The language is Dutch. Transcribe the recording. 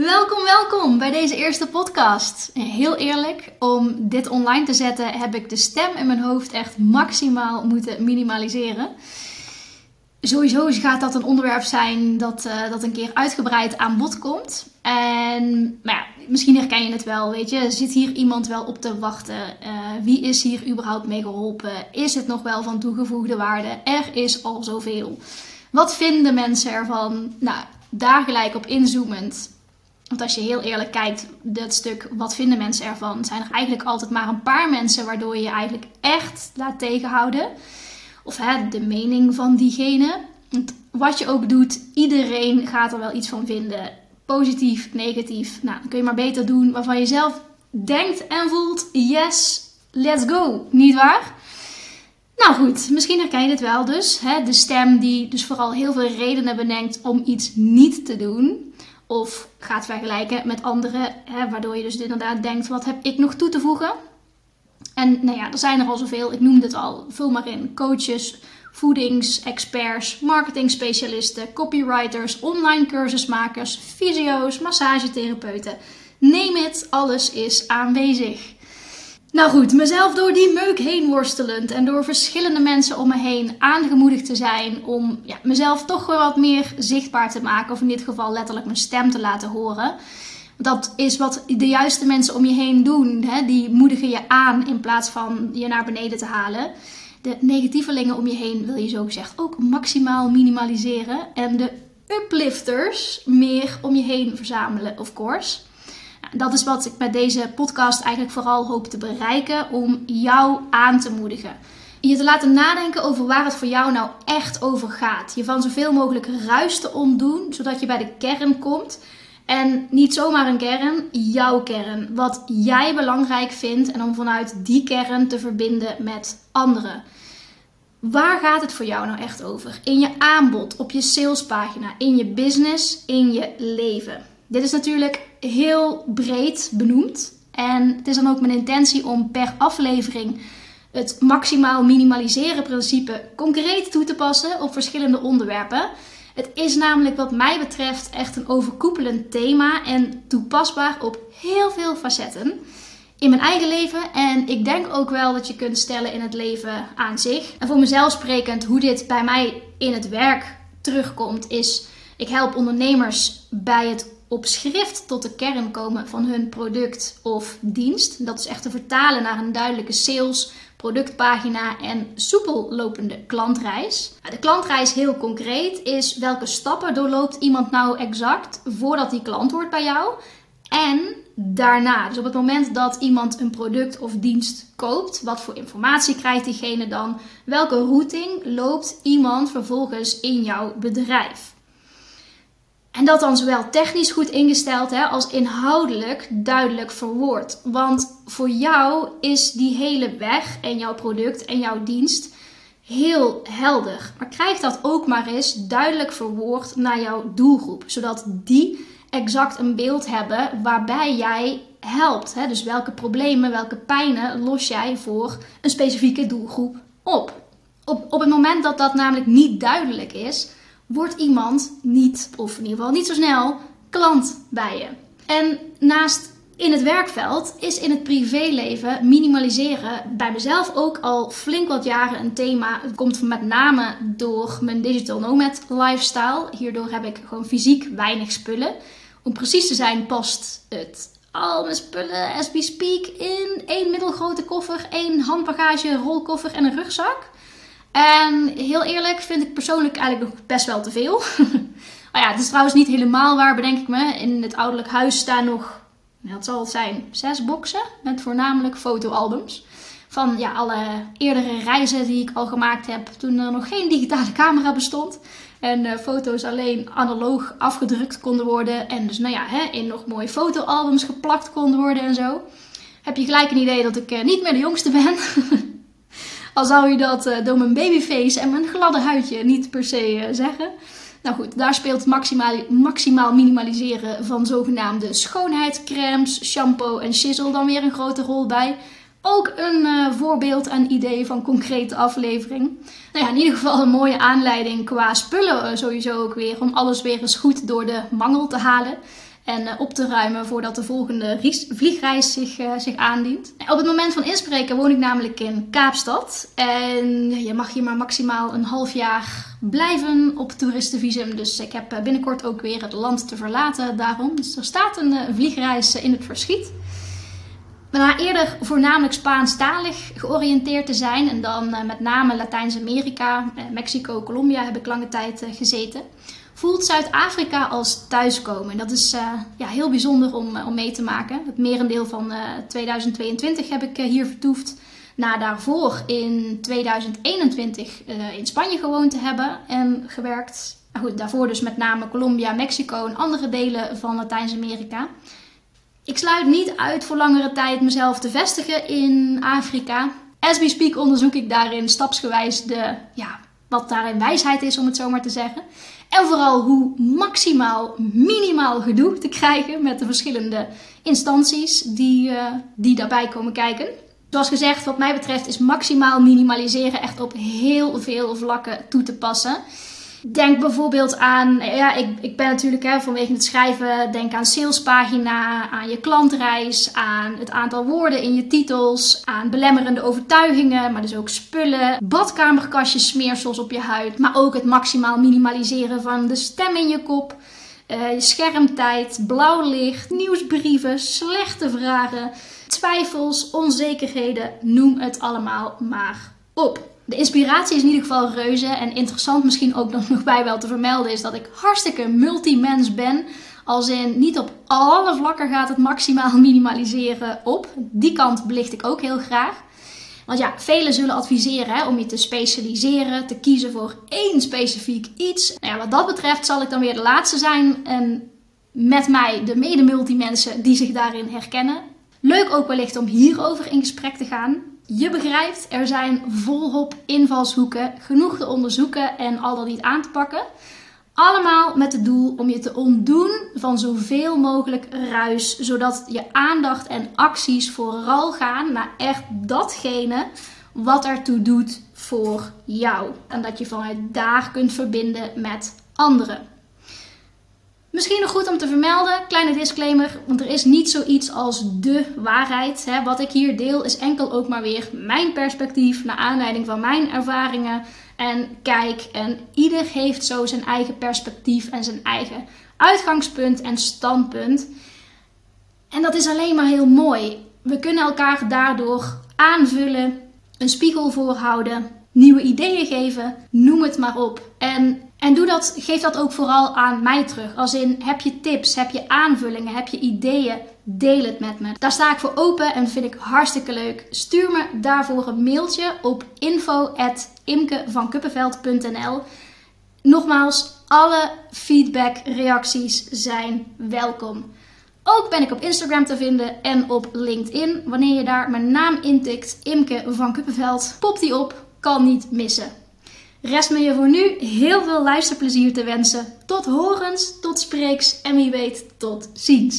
Welkom, welkom bij deze eerste podcast. Heel eerlijk, om dit online te zetten heb ik de stem in mijn hoofd echt maximaal moeten minimaliseren. Sowieso gaat dat een onderwerp zijn dat, uh, dat een keer uitgebreid aan bod komt. En maar ja, misschien herken je het wel, weet je. Zit hier iemand wel op te wachten? Uh, wie is hier überhaupt mee geholpen? Is het nog wel van toegevoegde waarde? Er is al zoveel. Wat vinden mensen ervan? Nou, daar gelijk op inzoomend. Want als je heel eerlijk kijkt, dat stuk wat vinden mensen ervan, zijn er eigenlijk altijd maar een paar mensen waardoor je je eigenlijk echt laat tegenhouden. Of hè, de mening van diegene. Want wat je ook doet, iedereen gaat er wel iets van vinden. Positief, negatief. Nou, dan kun je maar beter doen waarvan je zelf denkt en voelt: yes, let's go. Niet waar? Nou goed, misschien herken je dit wel dus. Hè? De stem die dus vooral heel veel redenen bedenkt om iets niet te doen. Of gaat vergelijken met anderen, hè, waardoor je dus inderdaad denkt: wat heb ik nog toe te voegen? En nou ja, er zijn er al zoveel. Ik noemde het al. Vul maar in. Coaches, voedingsexperts, marketingspecialisten, copywriters, online cursusmakers, fysio's, massagetherapeuten. Neem het, alles is aanwezig. Nou goed, mezelf door die meuk heen worstelend en door verschillende mensen om me heen aangemoedigd te zijn om ja, mezelf toch weer wat meer zichtbaar te maken, of in dit geval letterlijk mijn stem te laten horen. Dat is wat de juiste mensen om je heen doen. Hè? Die moedigen je aan in plaats van je naar beneden te halen. De negatievelingen om je heen wil je zo gezegd ook maximaal minimaliseren. En de uplifters meer om je heen verzamelen, of course dat is wat ik met deze podcast eigenlijk vooral hoop te bereiken, om jou aan te moedigen. Je te laten nadenken over waar het voor jou nou echt over gaat. Je van zoveel mogelijk ruis te ontdoen, zodat je bij de kern komt. En niet zomaar een kern, jouw kern. Wat jij belangrijk vindt en om vanuit die kern te verbinden met anderen. Waar gaat het voor jou nou echt over? In je aanbod, op je salespagina, in je business, in je leven. Dit is natuurlijk heel breed benoemd. En het is dan ook mijn intentie om per aflevering het maximaal minimaliseren principe concreet toe te passen op verschillende onderwerpen. Het is namelijk wat mij betreft echt een overkoepelend thema en toepasbaar op heel veel facetten in mijn eigen leven. En ik denk ook wel dat je kunt stellen in het leven aan zich. En voor mezelf sprekend, hoe dit bij mij in het werk terugkomt, is ik help ondernemers bij het op schrift tot de kern komen van hun product of dienst. Dat is echt te vertalen naar een duidelijke sales, productpagina en soepel lopende klantreis. De klantreis heel concreet is welke stappen doorloopt iemand nou exact voordat die klant wordt bij jou en daarna. Dus op het moment dat iemand een product of dienst koopt, wat voor informatie krijgt diegene dan? Welke routing loopt iemand vervolgens in jouw bedrijf? En dat dan zowel technisch goed ingesteld hè, als inhoudelijk duidelijk verwoord. Want voor jou is die hele weg en jouw product en jouw dienst heel helder. Maar krijg dat ook maar eens duidelijk verwoord naar jouw doelgroep. Zodat die exact een beeld hebben waarbij jij helpt. Hè? Dus welke problemen, welke pijnen los jij voor een specifieke doelgroep op. Op, op het moment dat dat namelijk niet duidelijk is wordt iemand niet, of in ieder geval niet zo snel, klant bij je. En naast in het werkveld is in het privéleven minimaliseren bij mezelf ook al flink wat jaren een thema. Het komt met name door mijn digital nomad lifestyle. Hierdoor heb ik gewoon fysiek weinig spullen. Om precies te zijn past het al mijn spullen as we speak in één middelgrote koffer, één handbagage, rolkoffer en een rugzak. En heel eerlijk vind ik persoonlijk eigenlijk nog best wel te veel. oh ja, het is trouwens niet helemaal waar, bedenk ik me. In het ouderlijk huis staan nog, nou, zal het zijn, zes boxen met voornamelijk fotoalbums. Van ja, alle eerdere reizen die ik al gemaakt heb toen er nog geen digitale camera bestond. En uh, foto's alleen analoog afgedrukt konden worden. En dus nou ja, hè, in nog mooie fotoalbums geplakt konden worden en zo. Heb je gelijk een idee dat ik uh, niet meer de jongste ben. Al zou je dat uh, door mijn babyface en mijn gladde huidje niet per se uh, zeggen. Nou goed, daar speelt maximaal, maximaal minimaliseren van zogenaamde schoonheidscremes, shampoo en shizzle dan weer een grote rol bij. Ook een uh, voorbeeld en idee van concrete aflevering. Nou ja, in ieder geval een mooie aanleiding qua spullen sowieso ook weer. Om alles weer eens goed door de mangel te halen. En eh, op te ruimen voordat de volgende vliegreis zich, uh, zich aandient. Op het moment van inspreken woon ik namelijk in Kaapstad. En je mag hier maar maximaal een half jaar blijven op toeristenvisum. Dus ik heb binnenkort ook weer het land te verlaten daarom. Dus er staat een vliegreis in het verschiet. Na eerder voornamelijk Spaanstalig georiënteerd te zijn en dan met name Latijns-Amerika, Mexico, Colombia heb ik lange tijd gezeten voelt Zuid-Afrika als thuiskomen. Dat is uh, ja, heel bijzonder om, eh, om mee te maken. Het merendeel van uh, eh, 2022 heb ik hier vertoefd. Na daarvoor in 2021 in Spanje gewoond te hebben en gewerkt. Goed, daarvoor dus met name Colombia, Mexico en andere delen van Latijns-Amerika. Ik sluit niet uit voor langere tijd mezelf te vestigen in Afrika. As we speak onderzoek ik daarin stapsgewijs de, ja, wat daarin wijsheid is, om het zo maar te zeggen. En vooral hoe maximaal, minimaal gedoe te krijgen met de verschillende instanties die, uh, die daarbij komen kijken. Zoals gezegd, wat mij betreft is maximaal minimaliseren echt op heel veel vlakken toe te passen. Denk bijvoorbeeld aan, ja, ik, ik ben natuurlijk hè, vanwege het schrijven, denk aan salespagina, aan je klantreis, aan het aantal woorden in je titels, aan belemmerende overtuigingen, maar dus ook spullen, badkamerkastjes, smeersels op je huid, maar ook het maximaal minimaliseren van de stem in je kop, uh, je schermtijd, blauw licht, nieuwsbrieven, slechte vragen, twijfels, onzekerheden, noem het allemaal maar op. De inspiratie is in ieder geval reuze. En interessant misschien ook nog bij wel te vermelden is dat ik hartstikke multimens ben. Als in niet op alle vlakken gaat het maximaal minimaliseren op. Die kant belicht ik ook heel graag. Want ja, velen zullen adviseren hè, om je te specialiseren, te kiezen voor één specifiek iets. Nou ja, wat dat betreft zal ik dan weer de laatste zijn. En met mij de mede-multimensen die zich daarin herkennen. Leuk ook wellicht om hierover in gesprek te gaan. Je begrijpt, er zijn volop invalshoeken, genoeg te onderzoeken en al dat niet aan te pakken. Allemaal met het doel om je te ontdoen van zoveel mogelijk ruis, zodat je aandacht en acties vooral gaan naar echt datgene wat ertoe doet voor jou. En dat je vanuit daar kunt verbinden met anderen. Misschien nog goed om te vermelden, kleine disclaimer, want er is niet zoiets als de waarheid. Hè. Wat ik hier deel is enkel ook maar weer mijn perspectief naar aanleiding van mijn ervaringen en kijk. En ieder heeft zo zijn eigen perspectief en zijn eigen uitgangspunt en standpunt. En dat is alleen maar heel mooi. We kunnen elkaar daardoor aanvullen, een spiegel voorhouden, nieuwe ideeën geven, noem het maar op. En en doe dat, geef dat ook vooral aan mij terug. Als in, heb je tips, heb je aanvullingen, heb je ideeën, deel het met me. Daar sta ik voor open en vind ik hartstikke leuk. Stuur me daarvoor een mailtje op info.imkevankuppenveld.nl Nogmaals, alle feedback, reacties zijn welkom. Ook ben ik op Instagram te vinden en op LinkedIn. Wanneer je daar mijn naam intikt, Imke van Kuppenveld, popt die op, kan niet missen. Rest me je voor nu heel veel luisterplezier te wensen. Tot horens, tot spreeks en wie weet tot ziens.